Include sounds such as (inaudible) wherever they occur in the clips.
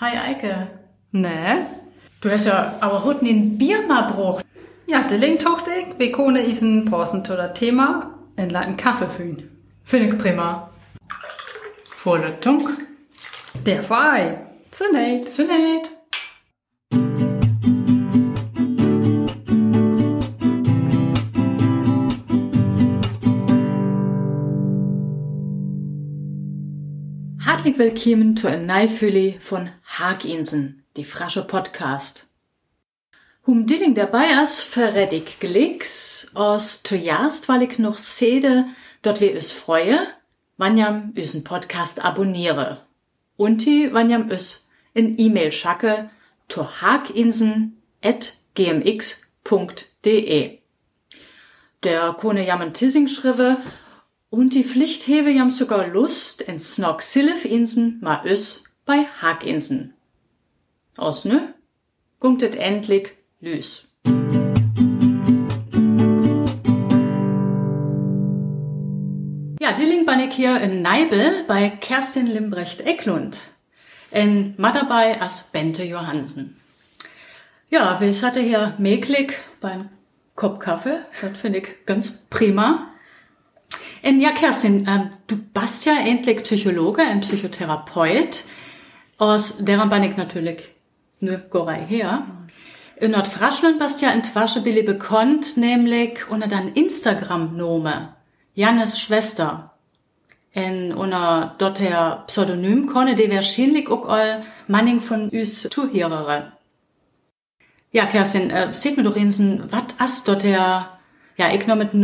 Hi Eike. Ne? Du hast ja aber heute den Bier mal bruch. Ja, der Link tocht ich, wir können isen zu das Thema in leiten Kaffee fühlen. Finde ich prima. Volle Tunk. Der Fei. Zunächst. Zunächst. Hartlich willkommen zu einer Neifülle von Haginsen, die frasche Podcast. Hum Dilling dabei as verrät ich Glicks aus zuerst, weil ich noch sede, dort wir us freue, wann jam üsen Podcast abonniere. Und die, wann jam us in E-Mail schacke to haginsen at gmx.de. Der kone jam en Tissing schrive und die Pflicht hebe jam sogar Lust in Snog Insen ma ös bei Haginsen. Aus ne? Gunktet endlich lüs. Ja, Dilling bin ich hier in Neibel bei Kerstin Limbrecht-Ecklund. In Ma as Bente Johansen. Ja, wir hatte hier Meklik beim Kopf Kaffee. Das finde ich ganz prima. Und ja, Kerstin, ähm, du bist ja endlich Psychologe und Psychotherapeut. Aus deren bin ich natürlich ne Gorei her. In Nordfraschland bist ja in Twaschebili bekannt, nämlich unter dein Instagram-Nome. Jannes Schwester. In unter dotter Pseudonym konne die wahrscheinlich auch all Manning von üs Zuhörere. Ja, Kerstin, äh, seht mir doch insen, wat as dotter, ja, ich noch mit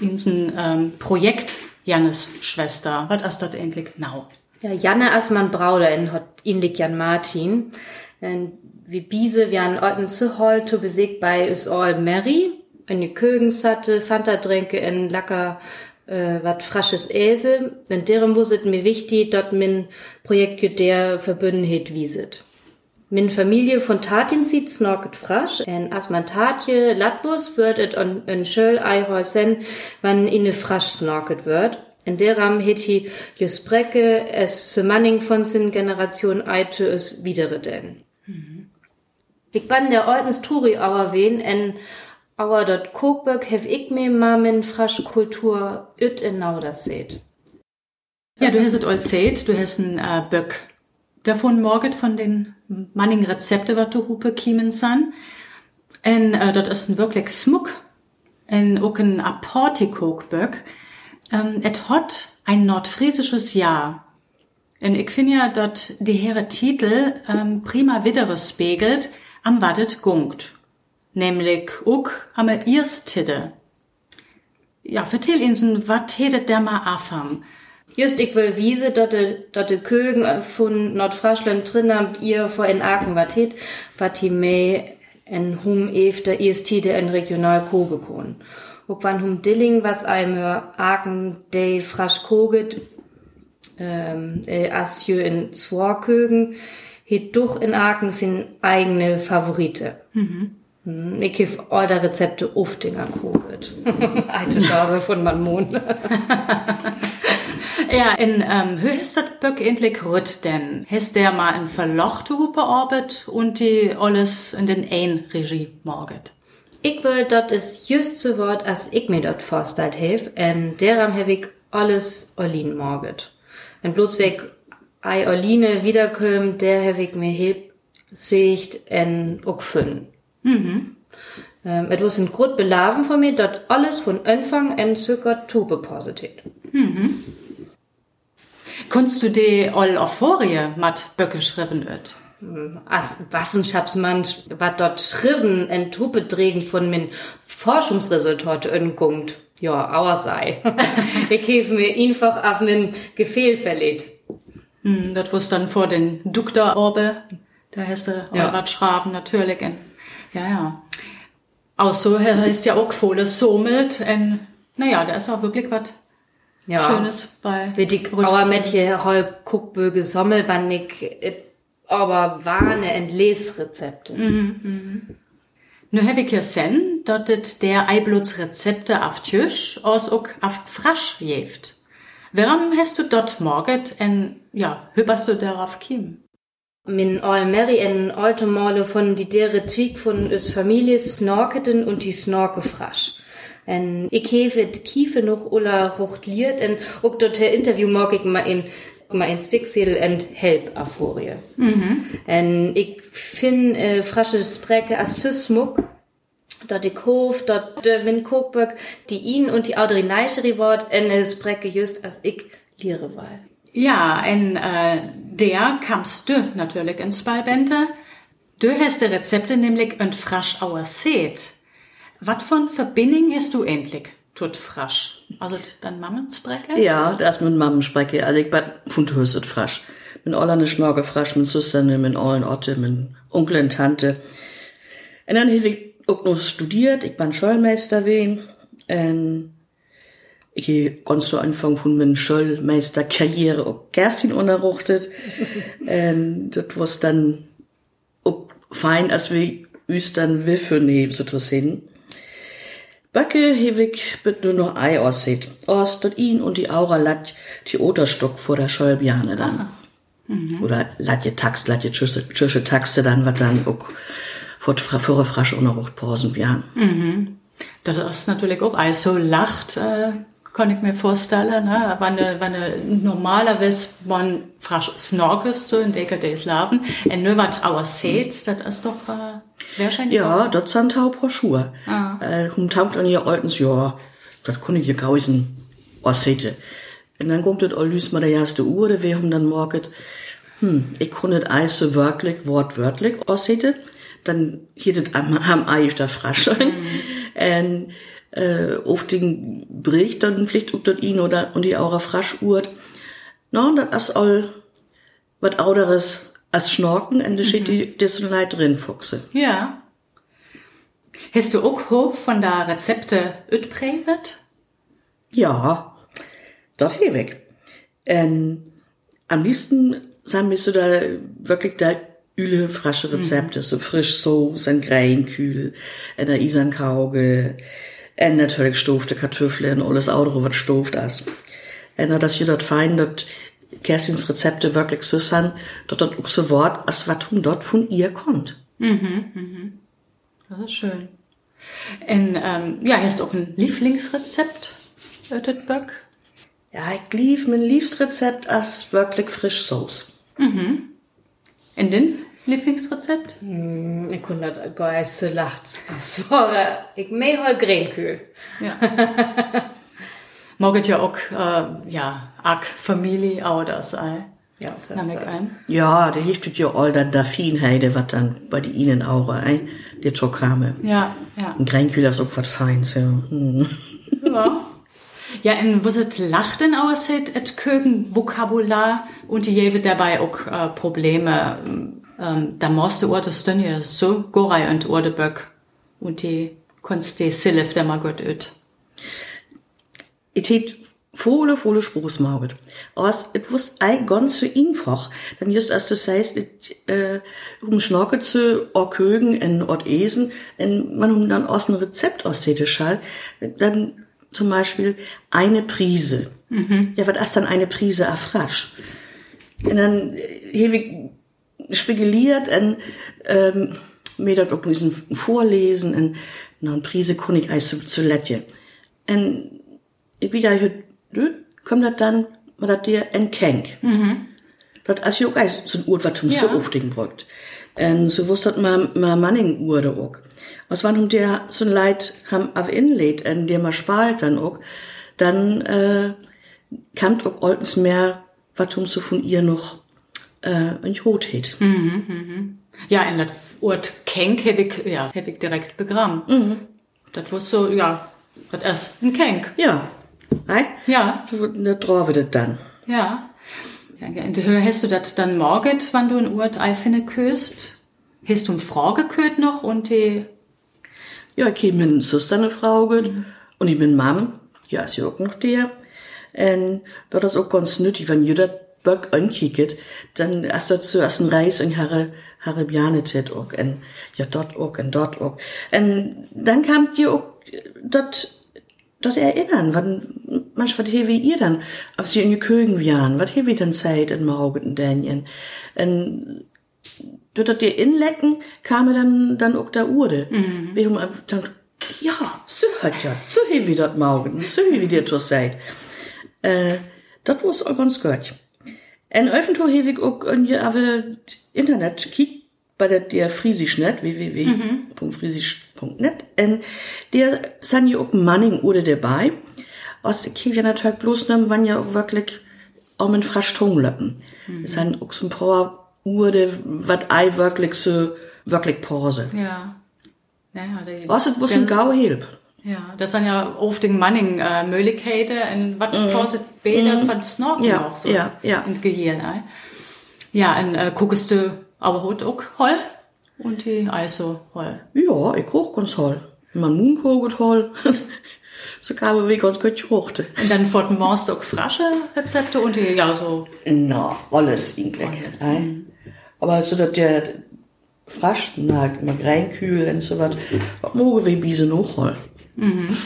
insen ähm, Projekt Jannes Schwester. Wat as dort endlich now? Ja, Janne Assmann Brauder in hat inlik Jan Martin. Wie Biese, wir an Orten zu hol, to besiegt bei is all Mary. In die Kögens hatte, Fanta Dränke in Lacker, äh, wat frasches Äse. In deren wusset mir wichtig, dort min Projekt der verbünden het wieset. Min Familie von Tatin sieht snorket frasch. En as man Tatje Latbus wird et on en Schöl Eihäusen, wann inne frasch snorket wird. In der Ram het hi just Brecke es zu Manning von sin Generation eite es widere denn. Mhm. Ich ban der Ordens Turi auer wen en auer dort Kokberg hef ich mir ma min frasch Kultur üt in Nauder seht. Ja, du hast es all seht, du hast ein äh, Böck davon morget von den Manning Rezepte, wat du hupe kiemen san. En äh, dort ist ein wirklich Smuck, en auch ein Aportikokböck. Ähm, et hot ein nordfriesisches Jahr. En ich finde ja, dort die Herre Titel ähm, prima widere spiegelt, am wadet gungt. Nämlich ook am Irstide. Ja, vertell insen, wat hedet der ma afam? Just ich will wiese, dort de, Kögen von Nordfraschland drin habt ihr vor in Aachen watet, wat die mei en hum ef der Irstide en regional Kogekon. Ook wann hum Dilling was einem Aachen de frasch koget, ähm, äh, as jö in Zwarkögen, het doch in Aachen sin eigene Favorite. Mhm. Ich hef all der Rezepte Uftinger koget. Alte Chance von man Mond. (laughs) ja, in ähm, höchstet Böck endlich rütt denn. Hast der mal in verlochte Hupe orbit und die alles in den ein Regie morget. Ich will, dat is just so wort, as ich mir dort vorstellt hef, en deram hef ich alles Olin morget. En bloß weg ei Oline wiederkömm, der hef ich mir heb sicht en ook fünn. Mhm. Ähm, etwas sind gut belaven von mir, dort alles von Anfang an circa Tube positiv. Mhm. Kunst du die all auf Forie mat Böcke schriven wird? As Wissenschaftsmann, wat dort schriven en Truppe drehen von min Forschungsresultate öngungt. Ja, auer sei. (laughs) ich hef mir einfach auf min Gefehl verlegt. Hm, das wusst dann vor den Duktor Orbe. Da du ja. wat schraben, natürlich. En, ja, ja. Auch so heißt ja auch Fohle sommelt. En, naja, da ist auch wirklich was ja. Schönes bei. Wie die hier hol Guckböge Sommelbandig aber warne und Lesrezepte. Mhm, mhm. Nu habe ich sen, dort der Eibluts Rezepte auf Tisch aus auch auf Frasch jeft. Warum hast du dort morget en, ja, hüberst du darauf kim? Min all Mary en alte Male von die dere Tweak von us Familie snorketen und die snorke frasch. En ik hef het kiefe noch ulla rochtliert en ook dort Interview mag ik ma in ma in Spixel and Help aforie. Mhm. En ik fin äh, frasche Spreke as Sysmuk, dat ik hof, dat de min Kokböck, die ihn und die Audrey Neischeri wort en es Spreke just as ik liere war. Ja, en äh, der kamst du natürlich ins Ballbente. Du hast die Rezepte nämlich und frasch auer seht. Was von Verbindung hast du endlich? Tut frasch. Also dann Mammensprecke? Ja, das mit Mammensprecke. Also ich bin von Hüsset frasch. Mit allen Schnorke frasch, mit Schwestern, mit allen Otte, mit Onkel und Tante. Und dann habe ich auch noch studiert. Ich bin Schulmeister wehen. Und ich habe ganz zu Anfang von meiner Schulmeisterkarriere auch Kerstin unterrichtet. und (laughs) das war dann auch fein, als wir uns dann Wiffe nehmen, so sehen. Backe hewig bit nur noch Ei aussieht. Aus dort ihn und die Aura lat die Oterstock vor der Schäubiane dann. Mhm. Oder lat je Tax, lat je tschüsche Taxe dann, wat dann auch vor vor frasch unerrucht Pausen bian. Mhm. Das ist natürlich auch Ei so lacht, äh, kann ich mir vorstellen, ne? wenn wenn normalerweise man frasch snorkest so in der des Laven, und nur was auer seht, das ist doch, äh, wahrscheinlich. Ja, das sind auch paar Schuhe. Ah. Äh, hum taugt an ihr alten, ja, das kann ich ja grausen, was seht Und dann kommt das alles mal der erste Uhr, wir haben dann morgen, hm, ich kann nicht Eis so wirklich, wortwörtlich aussehen. Dann hier das am Ei auf der Frasche. Mhm. Und, äh, auf den Bericht dann vielleicht auch dort ihn oder und die Aura frasch urt. No, das ist all was anderes als Schnorken und da steht mhm. die das Leid drin, Fuchse. Ja. Hast du auch hoch von der Rezepte utprävet? Ja, dort weg. Ähm, am liebsten wir so da wirklich da üle frische Rezepte, mhm. so frisch so, ein Greinkühl, einer Isankauge, en natuurlijk stoofde kartoffeln en alles andere wat stooft is. En dat je dat fijn dat Kerstins Rezepte wirklich so sind, dass das auch so Wort, als was dort von ihr kommt. Mhm, mhm. Das ist schön. Und, ähm, ja, hast auch ein Lieblingsrezept, Ötetböck? Ja, ich lieb mein Lieblingsrezept als wirklich frisch Sauce. Mhm. Und den? Lieblingsrezept? Mm, ik kon dat gar so lacht. Zware, ik mee hol Gränkühl. Ja. (laughs) Moget ja auch, äh, ja, ak Familie auch das Ei. Ja, so ist das. Ein. Ja, der hilft ja all dann da Fienheide, was dann bei die Ihnen auch, ein, die Tokame. Ja, ja. Ein Gränkühl ist auch was Feins, ja. Hm. Ja. Ja, und was es lacht denn aussieht, et Kögen Vokabular und die jewe dabei auch äh, Probleme ähm, da musste Orte stönje so gorei und Ordeböck und die konst die Silif der mal gut öt. Ich tät volle, volle Spruchsmauget. Aus, et wus ei ganz so einfach. Dann just als du sagst, et, äh, um Schnorke zu Orkögen in Ort Esen, en man um dann aus einem Rezept aus schall, dann zum Beispiel eine Prise. Mhm. Ja, was ist dann eine Prise erfrasch? Und dann, hier, wie, spekuliert en ähm, mir dat ook müssen vorlesen en nou prise kon ik eis zu letje en ik wie ja du kom dat dan wat dat dir en kenk -hmm. dat as je ook eis zo'n oort wat zum ja. so ofting brugt en so wust dat ma ma manning wurde ook was wann der so leid ham av inlädt en der ma spalt dann ook dann äh, kamt ook oltens mehr wat um so von ihr noch äh, ein Rothet. Mhm, mhm. Ja, in das Ort Kenk habe ich, ja, ich direkt begraben. Mhm. Das war so, ja, das ist ein Kenk. Ja. Right? Ja. So eine Trauer das dann. Ja. ja in der Höhe hast du das dann morgen, wann du ein Ort Eifine köst? Hast du eine Frau gekürt noch und die? Ja, ich habe meine Schwester eine Frau mhm. und ich bin Mom. Ja, ist ja auch noch der. Und das ist auch ganz nötig, wenn jeder Böck ankicket, dann erst dazu erst ein Reis in Harre, Harre Bjanetet auch, en, ja, dort auch, en dort auch. En, dann kam ihr auch, dort, dort erinnern, wann, manchmal, was wie ihr dann, auf sie in die Kögen waren, was hier wie dann seid in Maugen, Dänien. En, durch das dir inlecken, kam dann, dann auch da Urde. Mhm. Wir haben gedacht, ja, so hat ja, so wie das morgen, so wie dir das seid. Äh, das war auch ganz gut. En öffentlich habe ich auch in aber Internet kiek bei der, der Friesischnet, www.friesisch.net, en der sind ja auch Manning oder dabei, was ich ja natürlich bloß nehmen, wann ja auch wirklich um ein frisch Tonglöppen. Mhm. Das sind auch so ein paar Urde, was ei wirklich so, wirklich Pause. Ja. Ja, ja, was ist bloß ein Gau Hilf. Ja, das sind ja oft den Manning äh, Möglichkeiten und was mm. kostet später mm. von Snorken ja, auch so ja, ja. in Gehirn. Ne? Ja, und äh, guckst du aber heute auch Hol und die also Hol. Ja, ich koch ganz Hol. Mein Mund kocht Hol. (laughs) so kam wir ganz gut gekocht. Und dann vor dem Morgen auch frische Rezepte und die, ja, so. Na, alles eigentlich. Alles. Mhm. Aber so, dass der frisch, na, mal reinkühlen und so was, morgen wir biese noch Hol. Mhm.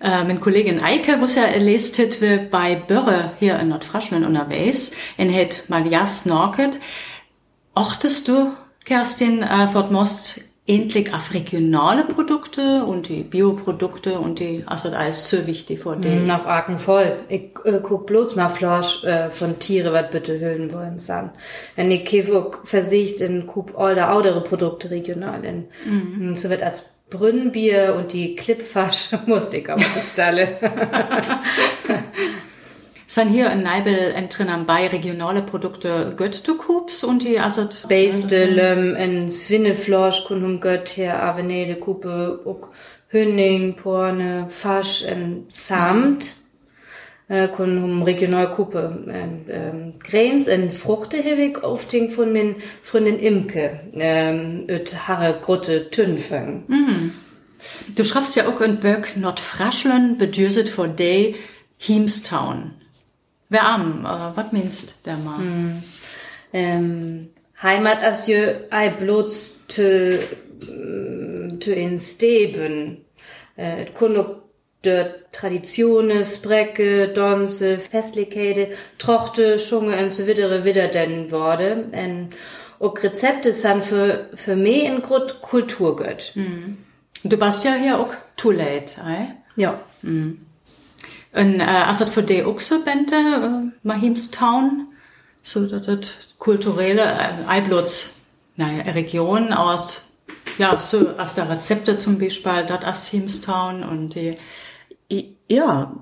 Äh, mein Kollegin Eike, was ja lest hat, wir bei Börre hier in Nordfraschland unterwegs, in hat mal ja snorket. Ochtest du, Kerstin, äh, fort most endlich auf regionale Produkte und die Bioprodukte und die, also da ist so wichtig vor dem. Noch argen voll. Ich äh, guck bloß mal Fleisch äh, von Tiere, was bitte hüllen wollen san. Wenn ich Käfer versicht in Kup all der andere Produkte regional in. Mhm. So wird als Brünnbier und die Klippfasch (laughs) musste ich aber alle. (laughs) sind hier in Neibel drin bei regionale Produkte gött du Kups und die asset Beistelem in Swinneflosch kunum gött her Avenede ook Hünning, Porne, Fasch en Samt kun hum regional Kuppe en ähm, Grens en Fruchte hewig auf den von min Freundin Imke ähm, öt Harre Grotte Tünfeng. Mhm. Du schreibst ja auch in Böck Nordfraschlen bedürset vor day Heemstown. Wer am, äh, was meinst der mal? Hm. Ähm, Heimat as je ei bloß te, te in Steben. Äh, kun de Traditiones, Brecke, Donse, Festlichkeiten, Trochte, Schunge und so videre wieder denn Worte. En auch Rezepte sind für, für mich in Grund Kultur gött. Mhm. Du bist ja hier auch too late, ei? Ja. Mhm. Und äh, also für die auch so Bände, äh, Mahimstown, so das kulturelle äh, Eiblots, naja, Region aus, ja, so aus der Rezepte zum Beispiel, das aus Himstown und die. Ja,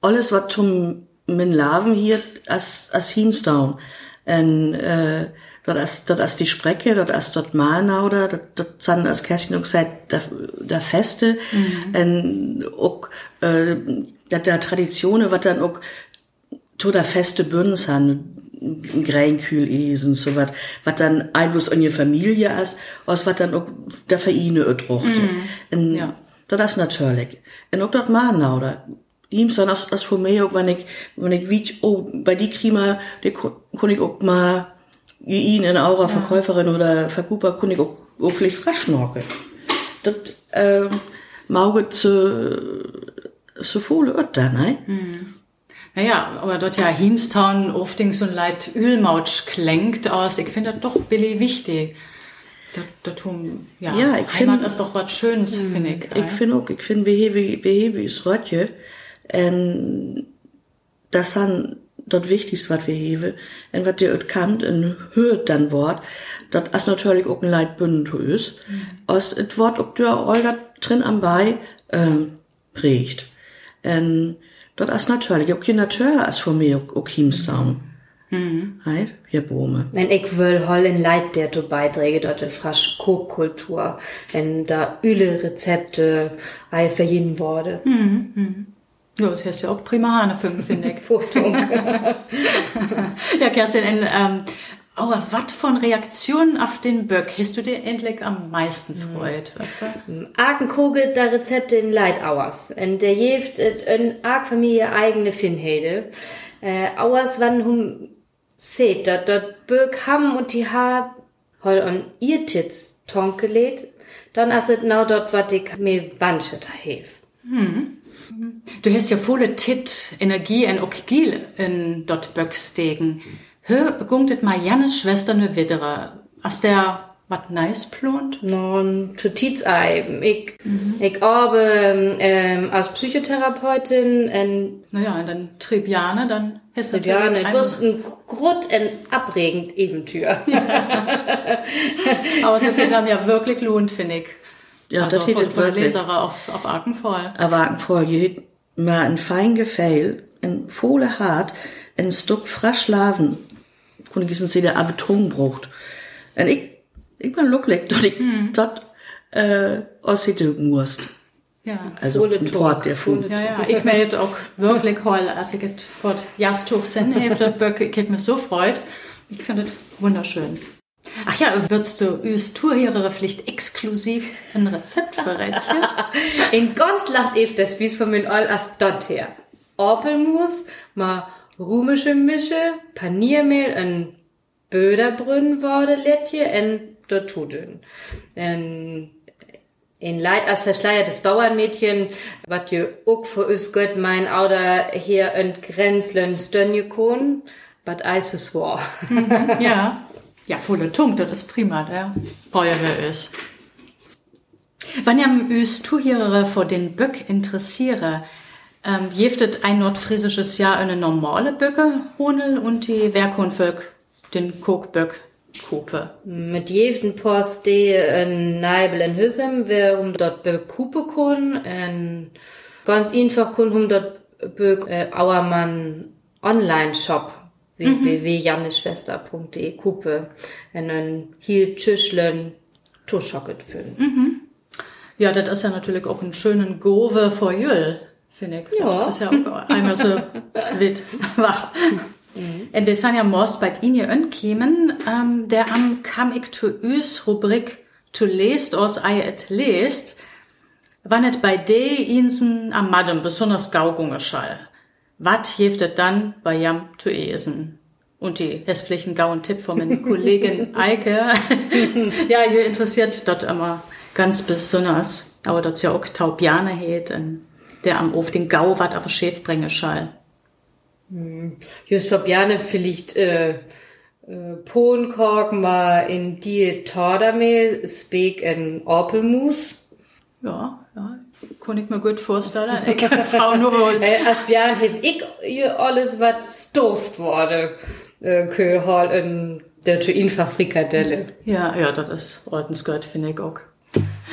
alles was zum min Laven hier als als Himstown. Und, äh, dort ist, dort ist die Sprecke, dort ist dort Malnau da, dort, sind als Kirchen auch seit der, der Feste, mhm. und auch, äh, der, der Traditionen, was dann auch to der feste Bündnis han, Greinkühl esen, so wat, wat dann einblos an je Familie ist, aus wat dann auch der Vereine ötrochte. Mm, ja. Das ist natürlich. Und auch dort Mahnau, da, ihm so das, das für mich auch, wenn ich, wenn ich wie, oh, bei die Klima, die kann ich auch mal, wie ihn in Aura ja. Verkäuferin oder Verkuper, kann ich auch, auch vielleicht frisch schnorkeln. Das, ähm, Mauge zu, so voll ötter, ne? Hm. Naja, aber dort ja Himstown oft so ein Leid Ölmautsch klingt aus. Ich finde das doch billig wichtig. Das, das tun, ja, ja ich Heimat ist doch was Schönes, hm, finde ich. Ich finde auch, ich finde, wie wie, wie, wie ist Rötje, ähm, das sind dort Wichtigste, was wir heben, und was ihr kannt und hört dann Wort, das ist natürlich auch ein Leid bünden ist. Mhm. Aus, das Wort auch der Olga drin am Bei, ähm, prägt. En dat is natuurlijk ook je natuur als voor mij ook, ook hiemstaan. Mhm. Hey, hier Bome. En ik wil hol in Leid der du beiträge dort de frasch Kochkultur, en da üle Rezepte all verjehen wurde. Mhm. Mhm. Ja, das heißt ja auch prima Hanefünken, finde ich. (laughs) (laughs) ja, Kerstin, in, ähm, aber was von Reaktionen auf den Böck hast du dir endlich am meisten freut? Weißt du? Arkenkogel da Rezepte in Leitauers. Und der jeft in Ark Familie eigene Finnhede. Äh, Auers wann hum seht, dat dort Böck ham und die ha hol on ihr Titz tonkelet, dann aset now dort wat ich mir wansche da hef. Hm. Du hast ja volle Tit, Energie und auch Gil in dort Böck stegen. Hör gungtet mal Jannes Schwester ne Widderer. Hast der wat nice plont? Non, zu Tietz ei. Ich, ich arbeite ähm, als Psychotherapeutin in Naja, und dann Tribiane, dann hast du ja, natürlich ne, das ist ein Grund, ein abregend Eventür. (laughs) Aber es hat dann ja wirklich lohnt, finde ich. Ja, also das von, hätte von der wirklich. Leserer auf, auf Arkenvoll. Aber voll, je hätt mal ein fein Gefehl, ein volle hart, ein Stück frisch Laven. Und ich sie der aber Ton braucht. Und ich, ich bin glücklich, dass ich dort, äh, aus musst. Ja. Also, ein Ton, Port der Fund. volle Ja, ja, ich meld auch wirklich heul, als ich es vor Jastuch sende, hefte Böcke, ich hab mich so freut. Ich finde es wunderschön. Ach ja, würdest du üs Tourhörere Pflicht exklusiv ein Rezept verrätchen? (laughs) In ganz lacht Eve das Bies von mir all as dort her. Orpelmus, ma rumische Mische, Paniermehl, ein Böderbrünn wurde en dort Tudün. En in Leid als verschleiertes Bauernmädchen, wat je ook voor us gött mein Auder hier ein Grenzlen Stönjekon, bat eises war. ja. Ja, volle Tung, das ist prima, der Feuerwehr ist. Wenn ihr üs Tourhörere vor den Böck interessiere, ähm, jeftet ein nordfriesisches Jahr eine normale Böcke, Honel und die Werkhundvölk, den Kokböck, Kope. Mit jeden Post die in Neibel in Hüssem, wir um dort bekupe kun, en ganz einfach kun um dort be äh, Auermann Online-Shop www.janneschwester.de Kupe en en hier Tschüschlen Tuschocket füllen. Ja, das ist ja natürlich auch ein schönen Gove vor Jüll, finde ich. Ja. Das ist ja auch einmal so (laughs) wit wach. Und wir sind ja most bei Ihnen ankämen, ähm, der am kam ich zu üs Rubrik zu lest aus ei et lest, wann et bei de Insen am Madem besonders gaugunge schall. Wat jeftet dann bei jam zu esen? Und die hässlichen gauen Tipp von meiner Kollegin (laughs) Eike. (laughs) ja, ihr interessiert dort immer ganz besonders. Aber dort ja auch Taubiane heet, und der am Of den Gau wat auf Schäf bringe schall. Just Fabiane vielleicht äh, äh, Pohnkork mal in die Tordermehl, Speak in Orpelmus. Ja, ja, kann ich mir gut vorstellen. Ich kann Frau nur wohl. (laughs) Als Björn hilf ich ihr alles, was stoft wurde. Äh, Köhol in der einfach Frikadelle. Ja, ja, das ist ordensgehört, finde ich auch.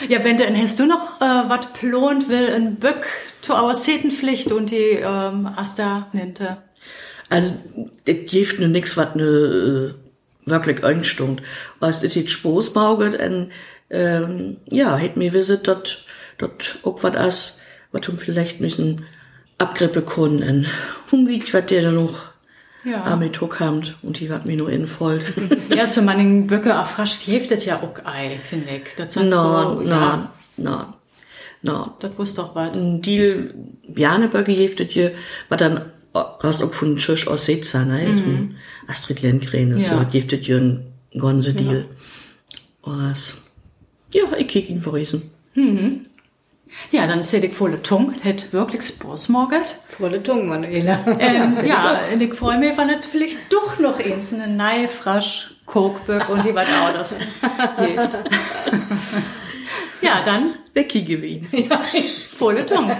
Ja, Bente, und hast du noch äh, was plont will in Böck zu our Setenpflicht und die ähm, Asta nennte? Also, das gibt nur nix, was ne, äh, wirklich einstimmt. Was das jetzt und, ähm, ja, hätt mir wisset, dort, dort auch was as, was um vielleicht müssen abgrippe können, und, um wie, was der noch Ja. damit habt, und die wat mir nur infolgt. (laughs) Ja, so manchen Böcke erfrascht jeftet ja auch Ei, finde ich. Das sind No, so, no, ja, no, no. das wusste doch was. Ein Deal, Bjarneböcke jeftet je, was dann, hast auch von Tschüss aus Setzer, ne, von Astrid Lindgren, Ja. so, jeftet je ein ganze Deal. Was, ja, ich kick ihn verriesen. Ja, dann seht ich volle Tung, das hätte wirklich Spaß morget. Volle Tung, Manuela. Ähm, (laughs) ja, und ich freue mich, wenn es vielleicht doch noch eins, eine neue, frisch Kokböck und die was anderes hilft. (laughs) ja, dann Becky gewesen. volle Tung.